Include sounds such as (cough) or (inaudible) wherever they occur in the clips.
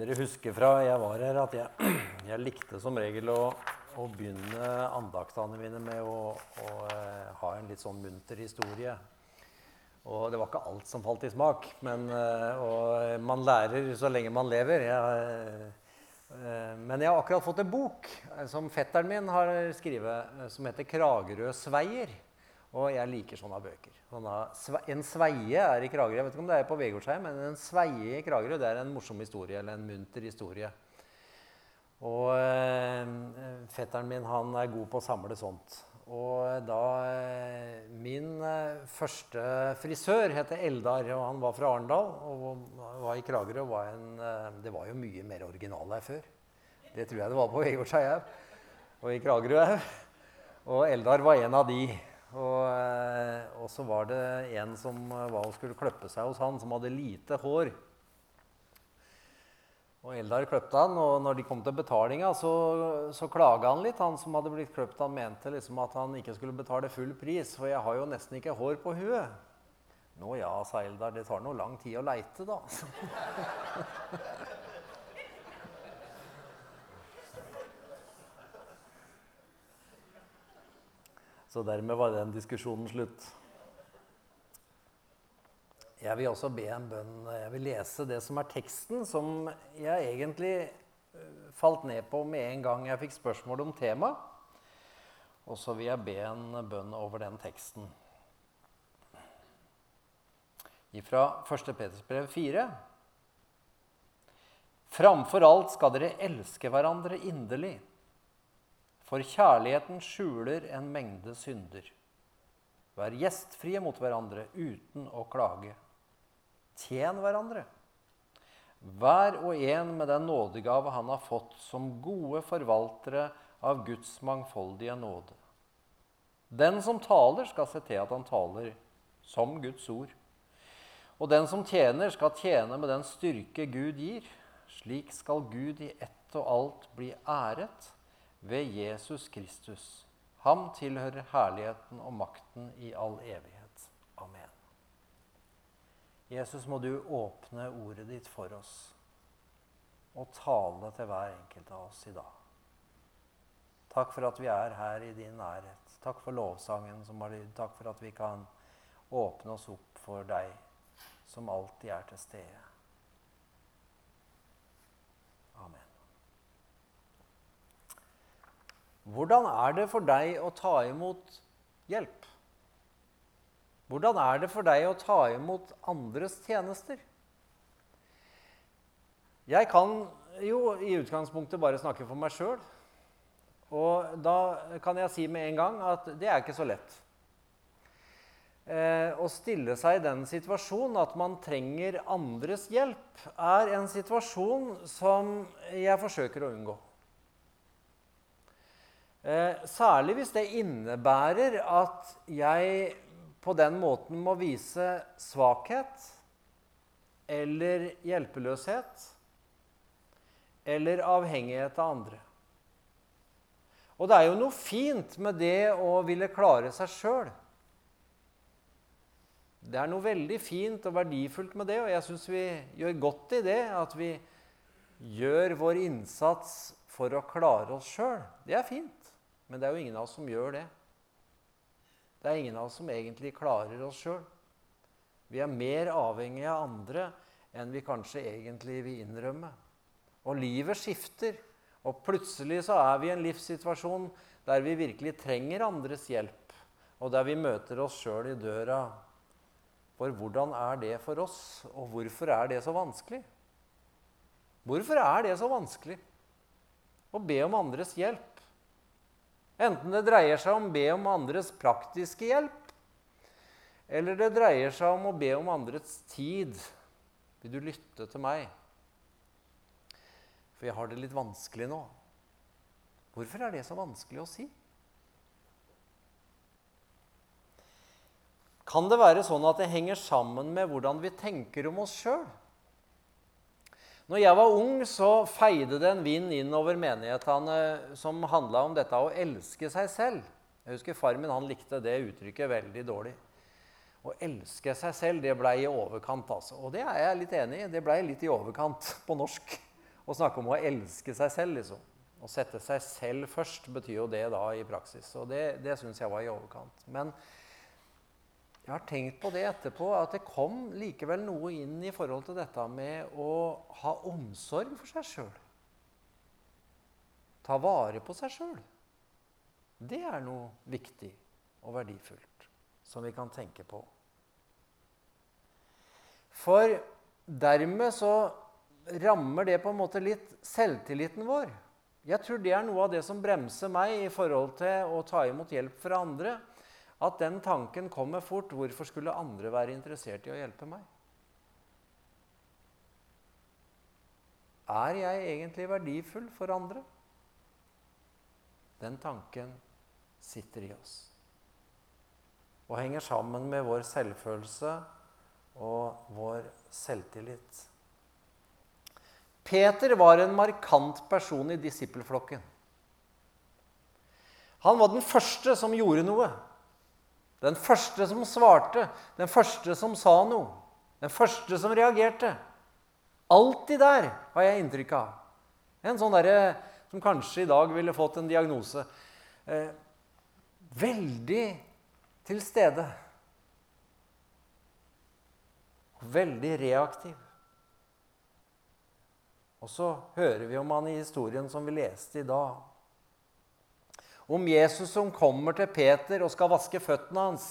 Dere husker fra jeg var her, at jeg, (clears throat) jeg likte som regel å, å begynne andaktene mine med å, å eh, ha en litt sånn munter historie. Og det var ikke alt som falt i smak, men eh, og man lærer så lenge man lever. Jeg, eh, men jeg har akkurat fått en bok som fetteren min har skrevet, som heter 'Kragerø-sveier'. Og jeg liker sånne bøker. Sånne, en sveie er i Kragerø. Jeg vet ikke om det er på Vegårshei, men en sveie i Kragerø det er en morsom historie, eller en munter historie. Og øh, fetteren min han er god på å samle sånt. Og da eh, Min eh, første frisør heter Eldar, og han var fra Arendal og var i Kragerø. Var eh, det var jo mye mer original her før. Det tror jeg det var på Vegårshei. Og i Kragerø òg. Og Eldar var en av de. Og, eh, og, så var det en som var og skulle kløppe seg hos han, som hadde lite hår. Og Eldar kløpte han, og når de kom til betalinga, så, så klaga han litt. Han som hadde blitt kløpt, han mente liksom at han ikke skulle betale full pris, for jeg har jo nesten ikke hår på huet. Nå ja, sa Eldar, det tar noe lang tid å leite, da. (laughs) Så dermed var den diskusjonen slutt. Jeg vil også be en bønn. Jeg vil lese det som er teksten, som jeg egentlig eh, falt ned på med en gang jeg fikk spørsmål om temaet. Og så vil jeg be en bønn over den teksten. Fra 1. Peters brev 4. Framfor alt skal dere elske hverandre inderlig. For kjærligheten skjuler en mengde synder. Vær gjestfrie mot hverandre uten å klage. Tjen hverandre. Hver og en med den nådegave han har fått, som gode forvaltere av Guds mangfoldige nåde. Den som taler, skal se til at han taler som Guds ord. Og den som tjener, skal tjene med den styrke Gud gir. Slik skal Gud i ett og alt bli æret ved Jesus Kristus. Ham tilhører herligheten og makten i all evighet. Amen. Jesus, må du åpne ordet ditt for oss og tale til hver enkelt av oss i dag. Takk for at vi er her i din nærhet. Takk for lovsangen som har lyd. Takk for at vi kan åpne oss opp for deg som alltid er til stede. Hvordan er det for deg å ta imot hjelp? Hvordan er det for deg å ta imot andres tjenester? Jeg kan jo i utgangspunktet bare snakke for meg sjøl. Og da kan jeg si med en gang at det er ikke så lett. Eh, å stille seg i den situasjonen at man trenger andres hjelp, er en situasjon som jeg forsøker å unngå. Eh, særlig hvis det innebærer at jeg på den måten må vise svakhet eller hjelpeløshet eller avhengighet av andre. Og det er jo noe fint med det å ville klare seg sjøl. Det er noe veldig fint og verdifullt med det, og jeg syns vi gjør godt i det at vi gjør vår innsats for å klare oss sjøl. Det er fint. Men det er jo ingen av oss som gjør det. Det er ingen av oss som egentlig klarer oss sjøl. Vi er mer avhengige av andre enn vi kanskje egentlig vil innrømme. Og livet skifter, og plutselig så er vi i en livssituasjon der vi virkelig trenger andres hjelp, og der vi møter oss sjøl i døra. For hvordan er det for oss, og hvorfor er det så vanskelig? Hvorfor er det så vanskelig å be om andres hjelp? Enten det dreier seg om å be om andres praktiske hjelp, eller det dreier seg om å be om andres tid. Vil du lytte til meg? For jeg har det litt vanskelig nå. Hvorfor er det så vanskelig å si? Kan det være sånn at det henger sammen med hvordan vi tenker om oss sjøl? Når jeg var ung, så feide det en vind inn over menighetene som handla om dette å elske seg selv. Jeg husker Far min han likte det uttrykket veldig dårlig. Å elske seg selv det blei i overkant. altså. Og det er jeg litt enig i. Det blei litt i overkant på norsk. å snakke om å elske seg selv, liksom. Å sette seg selv først betyr jo det da i praksis. Og det, det syns jeg var i overkant. Men jeg har tenkt på det etterpå, at det kom likevel noe inn i forhold til dette med å ha omsorg for seg sjøl. Ta vare på seg sjøl. Det er noe viktig og verdifullt som vi kan tenke på. For dermed så rammer det på en måte litt selvtilliten vår. Jeg tror det er noe av det som bremser meg i forhold til å ta imot hjelp fra andre. At den tanken kommer fort. Hvorfor skulle andre være interessert i å hjelpe meg? Er jeg egentlig verdifull for andre? Den tanken sitter i oss. Og henger sammen med vår selvfølelse og vår selvtillit. Peter var en markant person i disippelflokken. Han var den første som gjorde noe. Den første som svarte, den første som sa noe. Den første som reagerte. Alltid der, har jeg inntrykk av. En sånn derre som kanskje i dag ville fått en diagnose. Eh, veldig til stede. Veldig reaktiv. Og så hører vi om han i historien som vi leste i dag. Om Jesus som kommer til Peter og skal vaske føttene hans.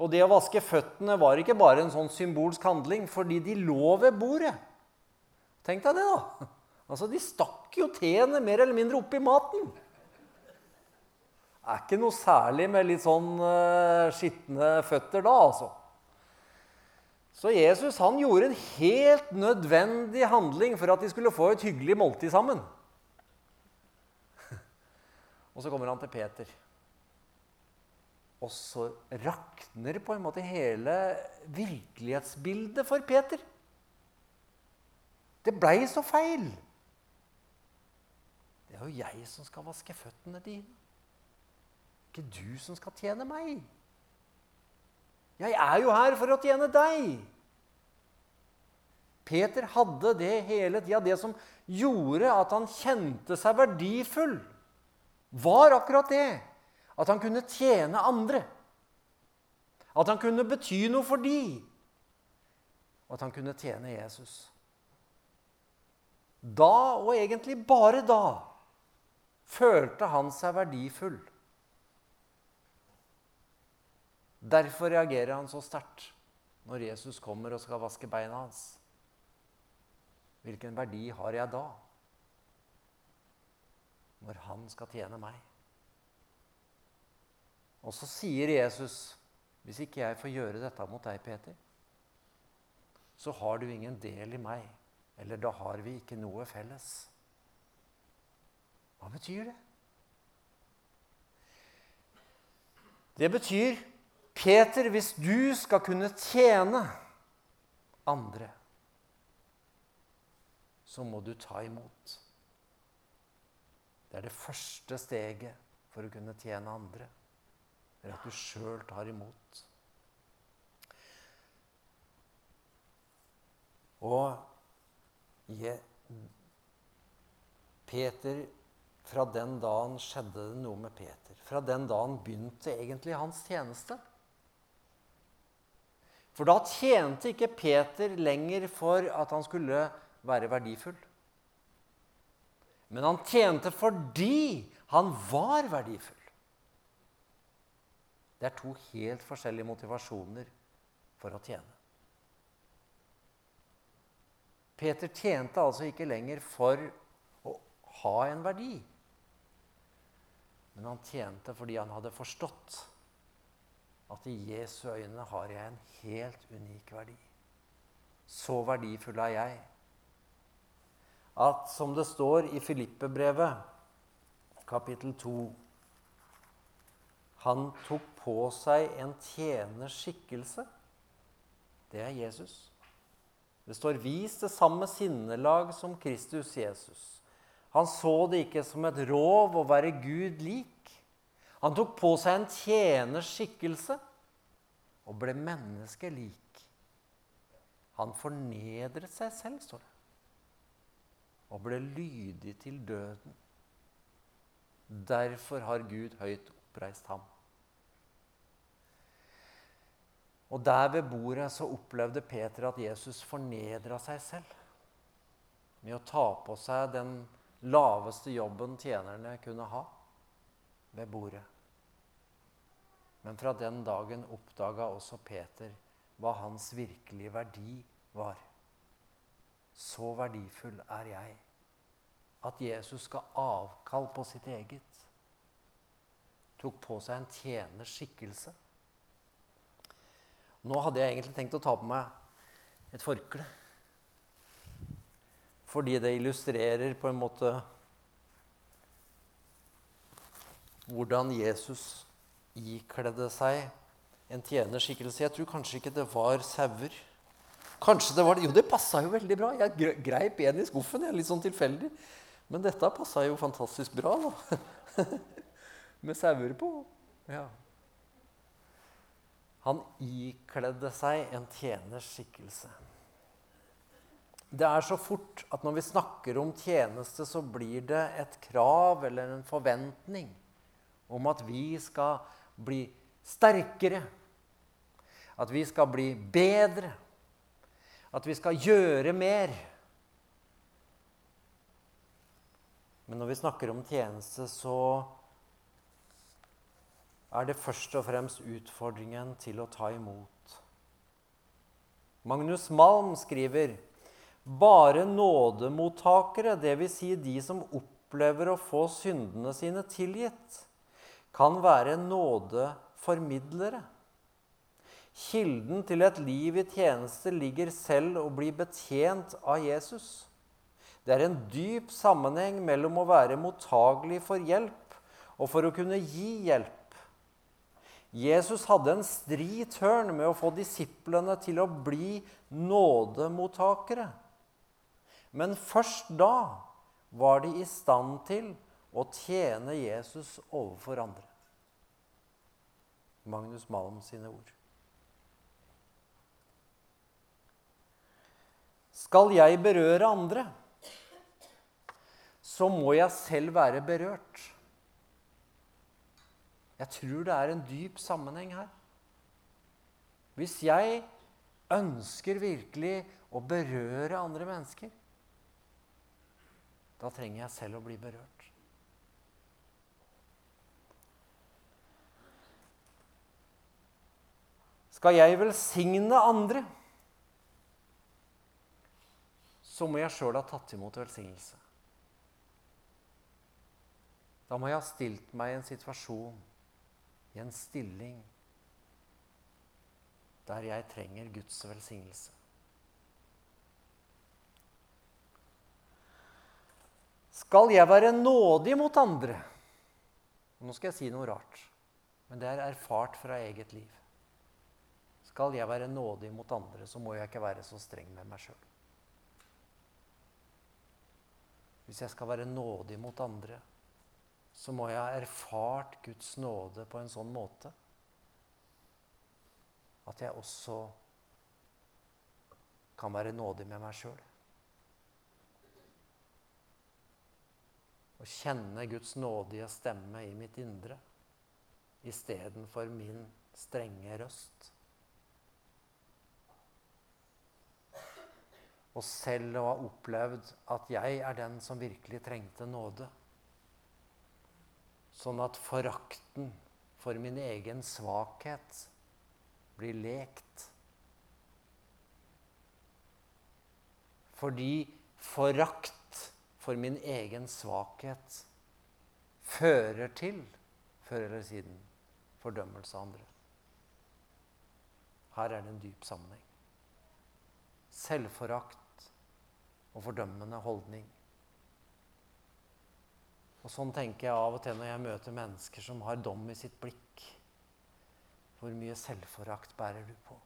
Og det å vaske føttene var ikke bare en sånn symbolsk handling, fordi de lå ved bordet. Tenk deg det, da. Altså, De stakk jo tærne mer eller mindre oppi maten. Det er ikke noe særlig med litt sånn uh, skitne føtter da, altså. Så Jesus han gjorde en helt nødvendig handling for at de skulle få et hyggelig måltid sammen. Og så kommer han til Peter. Og så rakner på en måte hele virkelighetsbildet for Peter. Det blei så feil. Det er jo jeg som skal vaske føttene dine. Ikke du som skal tjene meg. Jeg er jo her for å tjene deg. Peter hadde det hele tida. Det som gjorde at han kjente seg verdifull, var akkurat det. At han kunne tjene andre. At han kunne bety noe for de. Og at han kunne tjene Jesus. Da, og egentlig bare da, følte han seg verdifull. Derfor reagerer han så sterkt når Jesus kommer og skal vaske beina hans. Hvilken verdi har jeg da, når han skal tjene meg? Og så sier Jesus, 'Hvis ikke jeg får gjøre dette mot deg, Peter, så har du ingen del i meg.' Eller da har vi ikke noe felles. Hva betyr det? Det betyr Peter, hvis du skal kunne tjene andre, så må du ta imot. Det er det første steget for å kunne tjene andre. Det er at du sjøl tar imot. Og je, Peter Fra den dagen skjedde det noe med Peter. Fra den dagen begynte egentlig hans tjeneste. For da tjente ikke Peter lenger for at han skulle være verdifull. Men han tjente fordi han var verdifull. Det er to helt forskjellige motivasjoner for å tjene. Peter tjente altså ikke lenger for å ha en verdi. Men han tjente fordi han hadde forstått at i Jesu øyne har jeg en helt unik verdi. Så verdifull er jeg at, som det står i Filippe-brevet, kapittel 2 Han tok på seg en tjeners skikkelse. Det er Jesus. Det står 'vis det samme sinnelag som Kristus Jesus'. Han så det ikke som et rov å være Gud lik, han tok på seg en tjeners skikkelse og ble menneskelik. Han fornedret seg selv, står det. Og ble lydig til døden. Derfor har Gud høyt oppreist ham. Og der ved bordet så opplevde Peter at Jesus fornedra seg selv med å ta på seg den laveste jobben tjenerne kunne ha ved bordet. Men fra den dagen oppdaga også Peter hva hans virkelige verdi var. Så verdifull er jeg at Jesus skal avkall på sitt eget. Tok på seg en tjeners skikkelse. Nå hadde jeg egentlig tenkt å ta på meg et forkle. Fordi det illustrerer på en måte hvordan Jesus ikledde seg en tjenerskikkelse. Jeg tror kanskje ikke det var sauer. Kanskje det var det. Jo, det passa jo veldig bra. Jeg greip en i skuffen. Jeg, litt sånn tilfeldig. Men dette passa jo fantastisk bra, da. (laughs) Med sauer på. Ja. Han ikledde seg en tjeners skikkelse. Det er så fort at når vi snakker om tjeneste, så blir det et krav eller en forventning om at vi skal bli sterkere. At vi skal bli bedre. At vi skal gjøre mer. Men når vi snakker om tjeneste, så er det først og fremst utfordringen til å ta imot. Magnus Malm skriver bare nådemottakere, dvs. Si de som opplever å få syndene sine tilgitt, kan være nådeformidlere. Kilden til et liv i tjeneste ligger selv å bli betjent av Jesus. Det er en dyp sammenheng mellom å være mottagelig for hjelp og for å kunne gi hjelp. Jesus hadde en stri tørn med å få disiplene til å bli nådemottakere. Men først da var de i stand til å tjene Jesus overfor andre. Magnus Malm sine ord. Skal jeg berøre andre, så må jeg selv være berørt. Jeg tror det er en dyp sammenheng her. Hvis jeg ønsker virkelig å berøre andre mennesker, da trenger jeg selv å bli berørt. Skal jeg velsigne andre, så må jeg sjøl ha tatt imot velsignelse. Da må jeg ha stilt meg i en situasjon, i en stilling, der jeg trenger Guds velsignelse. Skal jeg være nådig mot andre? Nå skal jeg si noe rart, men det er erfart fra eget liv. Skal jeg være nådig mot andre, så må jeg ikke være så streng med meg sjøl. Hvis jeg skal være nådig mot andre, så må jeg ha erfart Guds nåde på en sånn måte at jeg også kan være nådig med meg sjøl. Å kjenne Guds nådige stemme i mitt indre istedenfor min strenge røst. Og selv å ha opplevd at jeg er den som virkelig trengte nåde. Sånn at forakten for min egen svakhet blir lekt. Fordi forakt for min egen svakhet fører til, før eller siden, fordømmelse av andre. Her er det en dyp sammenheng. Selvforakt og fordømmende holdning. Og Sånn tenker jeg av og til når jeg møter mennesker som har dom i sitt blikk. Hvor mye selvforakt bærer du på?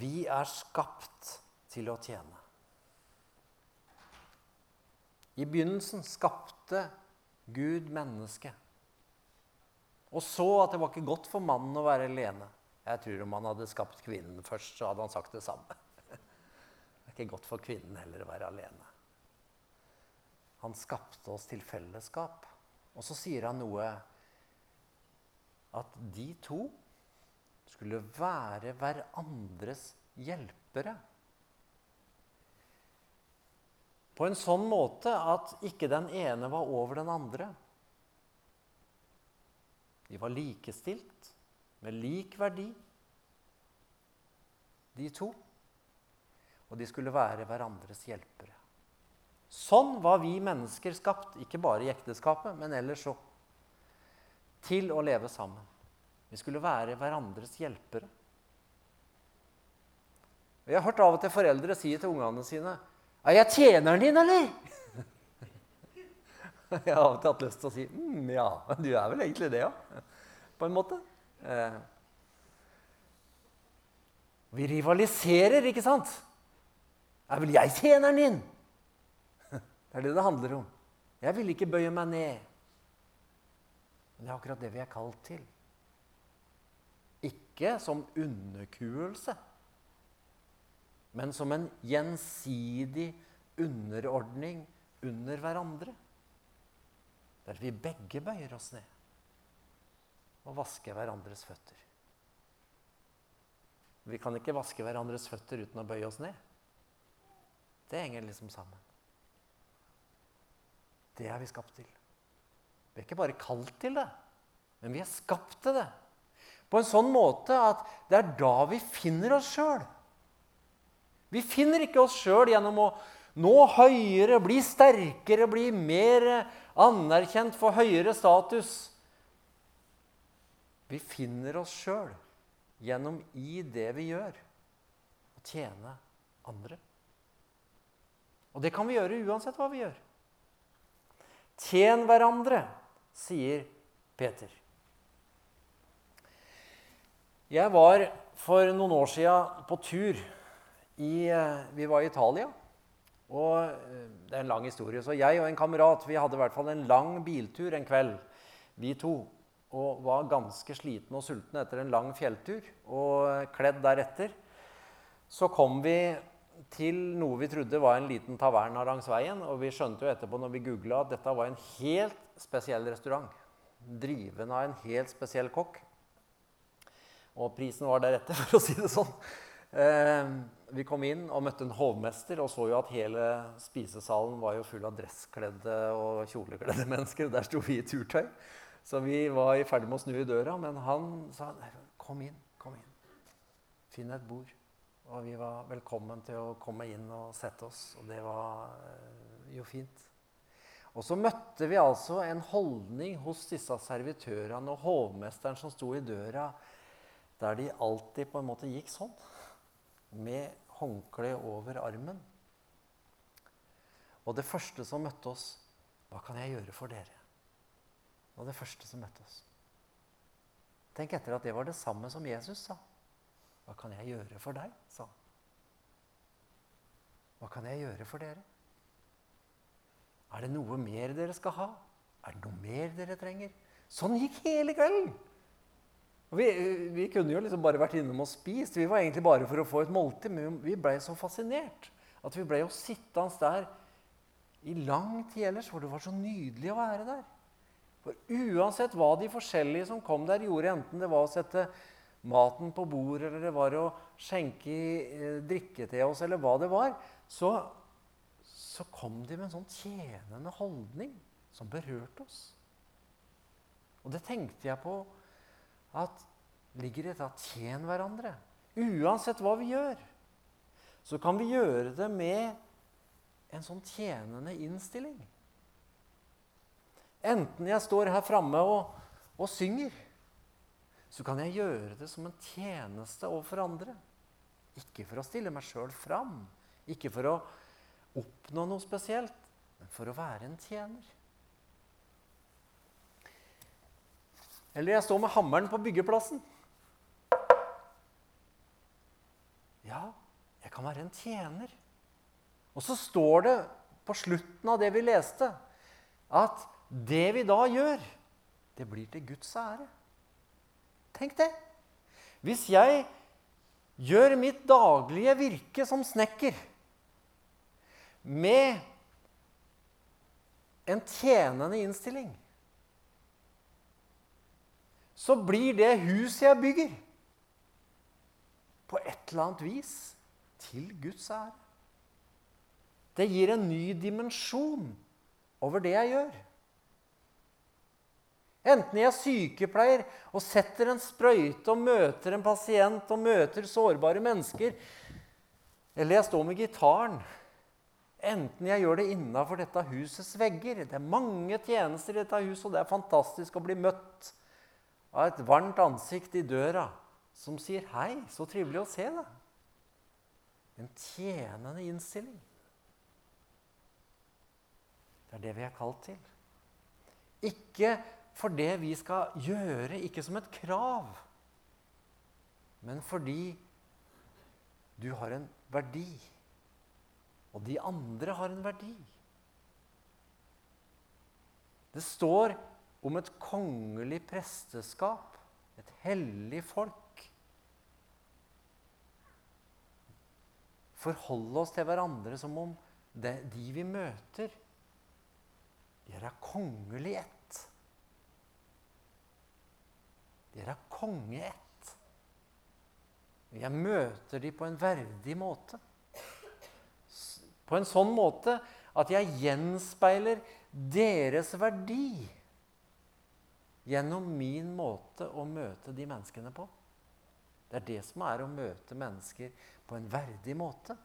Vi er skapt til å tjene. I begynnelsen skapte Gud mennesket. Og så at det var ikke godt for mannen å være alene. Jeg tror om han hadde skapt kvinnen først, så hadde han sagt det samme. Det er ikke godt for kvinnen heller å være alene. Han skapte oss til fellesskap. Og så sier han noe at de to skulle være hverandres hjelpere. På en sånn måte at ikke den ene var over den andre. De var likestilt, med lik verdi, de to. Og de skulle være hverandres hjelpere. Sånn var vi mennesker skapt, ikke bare i ekteskapet, men ellers òg. Til å leve sammen. Vi skulle være hverandres hjelpere. Og Jeg har hørt av og til foreldre si til ungene sine er jeg tjeneren din, eller? (laughs) Jeg har av og til hatt lyst til å si mm, ja, du er vel egentlig det, ja. På en måte. Eh. Vi rivaliserer, ikke sant? Er vel jeg tjeneren din? (laughs) Det er det det handler om. Jeg vil ikke bøye meg ned. Men det er akkurat det vi er kalt til. Ikke som underkuelse men som en gjensidig underordning under hverandre. Der vi begge bøyer oss ned og vasker hverandres føtter. Vi kan ikke vaske hverandres føtter uten å bøye oss ned. Det henger liksom sammen. Det er vi skapt til. Vi er ikke bare kalt til det, men vi er skapt til det. På en sånn måte at det er da vi finner oss sjøl. Vi finner ikke oss sjøl gjennom å nå høyere, bli sterkere, bli mer anerkjent, for høyere status. Vi finner oss sjøl gjennom i det vi gjør, å tjene andre. Og det kan vi gjøre uansett hva vi gjør. Tjen hverandre, sier Peter. Jeg var for noen år sia på tur i, eh, vi var i Italia. Og eh, Det er en lang historie. Så jeg og en kamerat vi hadde i hvert fall en lang biltur en kveld. vi to, Og var ganske slitne og sultne etter en lang fjelltur. Og kledd deretter. Så kom vi til noe vi trodde var en liten taverna langs veien. Og vi skjønte jo etterpå når vi googla at dette var en helt spesiell restaurant. Driven av en helt spesiell kokk. Og prisen var deretter, (laughs) for å si det sånn. Eh, vi kom inn og møtte en hovmester og så jo at hele spisesalen var jo full av dresskledde og kjolekledde (laughs) mennesker. Der sto vi i turtøy. Så vi var i ferd med å snu i døra, men han sa kom inn, kom inn. Finn et bord. Og vi var velkommen til å komme inn og sette oss. Og det var eh, jo fint. Og så møtte vi altså en holdning hos disse servitørene og hovmesteren som sto i døra, der de alltid på en måte gikk sånn med håndkle over armen. Og det første som møtte oss, hva kan jeg gjøre for dere? Og det første som møtte oss. Tenk etter at det var det samme som Jesus sa. Hva kan jeg gjøre for deg? sa han. Hva kan jeg gjøre for dere? Er det noe mer dere skal ha? Er det noe mer dere trenger? Sånn gikk hele kvelden. Vi, vi, kunne jo liksom bare vært innom og spist. Vi var egentlig bare for å få et måltid. Men vi blei så fascinert at vi blei jo sittende der i lang tid ellers, for det var så nydelig å være der. For uansett hva de forskjellige som kom der, gjorde, enten det var å sette maten på bord, eller det var å skjenke eh, drikke til oss, eller hva det var, så, så kom de med en sånn tjenende holdning som berørte oss. Og det tenkte jeg på at ligger i å tjen hverandre. Uansett hva vi gjør, så kan vi gjøre det med en sånn tjenende innstilling. Enten jeg står her framme og, og synger, så kan jeg gjøre det som en tjeneste overfor andre. Ikke for å stille meg sjøl fram, ikke for å oppnå noe spesielt, men for å være en tjener. Eller jeg står med hammeren på byggeplassen. Ja, jeg kan være en tjener. Og så står det på slutten av det vi leste, at det vi da gjør, det blir til Guds ære. Tenk det. Hvis jeg gjør mitt daglige virke som snekker med en tjenende innstilling, så blir det huset jeg bygger, på et eller annet vis til Guds ære. Det gir en ny dimensjon over det jeg gjør. Enten jeg er sykepleier og setter en sprøyte og møter en pasient og møter sårbare mennesker, eller jeg står med gitaren. Enten jeg gjør det innafor dette husets vegger Det er mange tjenester i dette huset, og det er fantastisk å bli møtt av et varmt ansikt i døra som sier 'Hei, så trivelig å se deg'. En tjenende innstilling. Det er det vi er kalt til. Ikke for det vi skal gjøre, ikke som et krav, men fordi du har en verdi, og de andre har en verdi. Det står om et kongelig presteskap, et hellig folk. Forholde oss til hverandre som om det, de vi møter, dere er kongelig ett. Dere er konge ett. Jeg møter dem på en verdig måte. På en sånn måte at jeg gjenspeiler deres verdi gjennom min måte å møte de menneskene på. Det er det som er å møte mennesker på en verdig måte.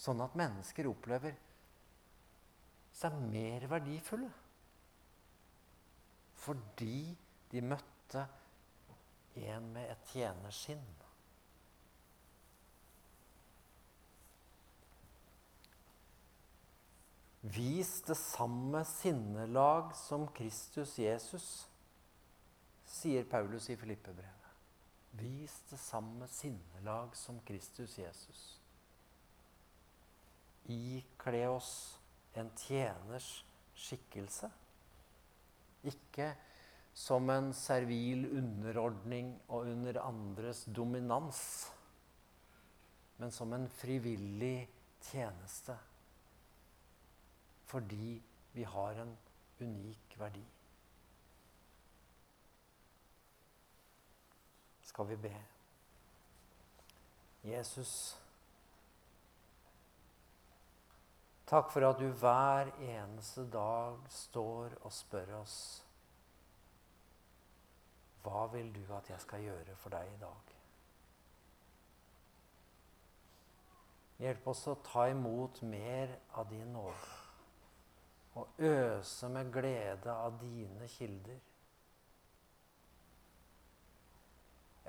Sånn at mennesker opplever seg mer verdifulle. Fordi de møtte en med et tjenerskinn. Vis det samme sinnelag som Kristus Jesus, sier Paulus i Filippebrevet. Vis det samme sinnelag som Kristus Jesus. Ikle oss en tjeners skikkelse. Ikke som en servil underordning og under andres dominans, men som en frivillig tjeneste. Fordi vi har en unik verdi. Skal vi be? Jesus, takk for at du hver eneste dag står og spør oss hva vil du at jeg skal gjøre for deg i dag? Hjelp oss å ta imot mer av din nåde og øse med glede av dine kilder.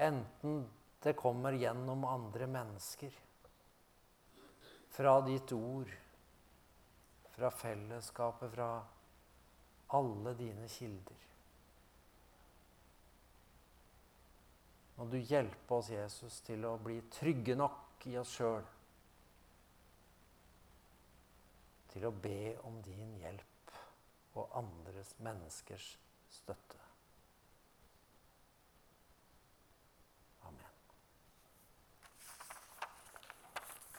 Enten det kommer gjennom andre mennesker, fra ditt ord, fra fellesskapet, fra alle dine kilder. Må du hjelpe oss, Jesus, til å bli trygge nok i oss sjøl til å be om din hjelp og andres menneskers støtte.